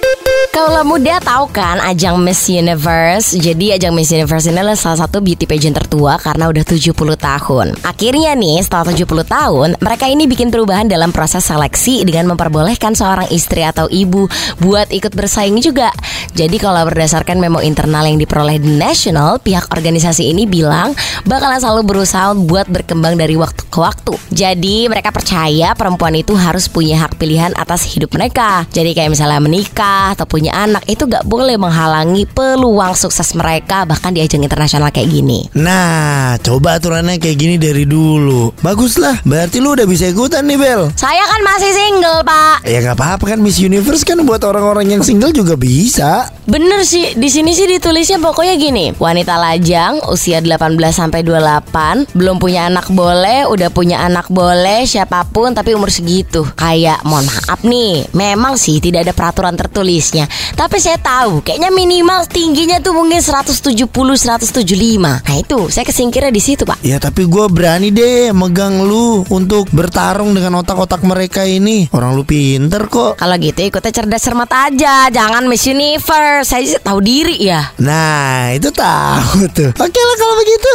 Thank you. Kalau muda tahu kan ajang Miss Universe. Jadi ajang Miss Universe ini adalah salah satu beauty pageant tertua karena udah 70 tahun. Akhirnya nih setelah 70 tahun Mereka ini bikin perubahan dalam proses seleksi Dengan memperbolehkan seorang istri atau ibu Buat ikut bersaing juga. Jadi kalau berdasarkan memo internal yang diperoleh di National Pihak organisasi ini bilang Bakalan selalu berusaha buat berkembang dari waktu ke waktu. Jadi mereka percaya perempuan itu harus punya hak pilihan atas hidup mereka. Jadi kayak misalnya menikah atau punya anak itu gak boleh menghalangi peluang sukses mereka bahkan di ajang internasional kayak gini. Nah, coba aturannya kayak gini dari dulu. Bagus lah, berarti lu udah bisa ikutan nih Bel. Saya kan masih single pak. Ya nggak apa-apa kan Miss Universe kan buat orang-orang yang single juga bisa. Bener sih, di sini sih ditulisnya pokoknya gini. Wanita lajang usia 18 sampai 28, belum punya anak boleh, udah punya anak boleh, siapa pun tapi umur segitu. Kayak mohon maaf nih, memang sih tidak ada peraturan tertulisnya. Tapi saya tahu kayaknya minimal tingginya tuh mungkin 170 175. Nah itu saya kesingkirnya di situ, Pak. Ya tapi gue berani deh megang lu untuk bertarung dengan otak-otak mereka ini. Orang lu pinter kok. Kalau gitu ikutnya cerdas cermat aja, jangan Miss Universe. Saya tahu diri ya. Nah itu tahu tuh. Oke lah kalau begitu.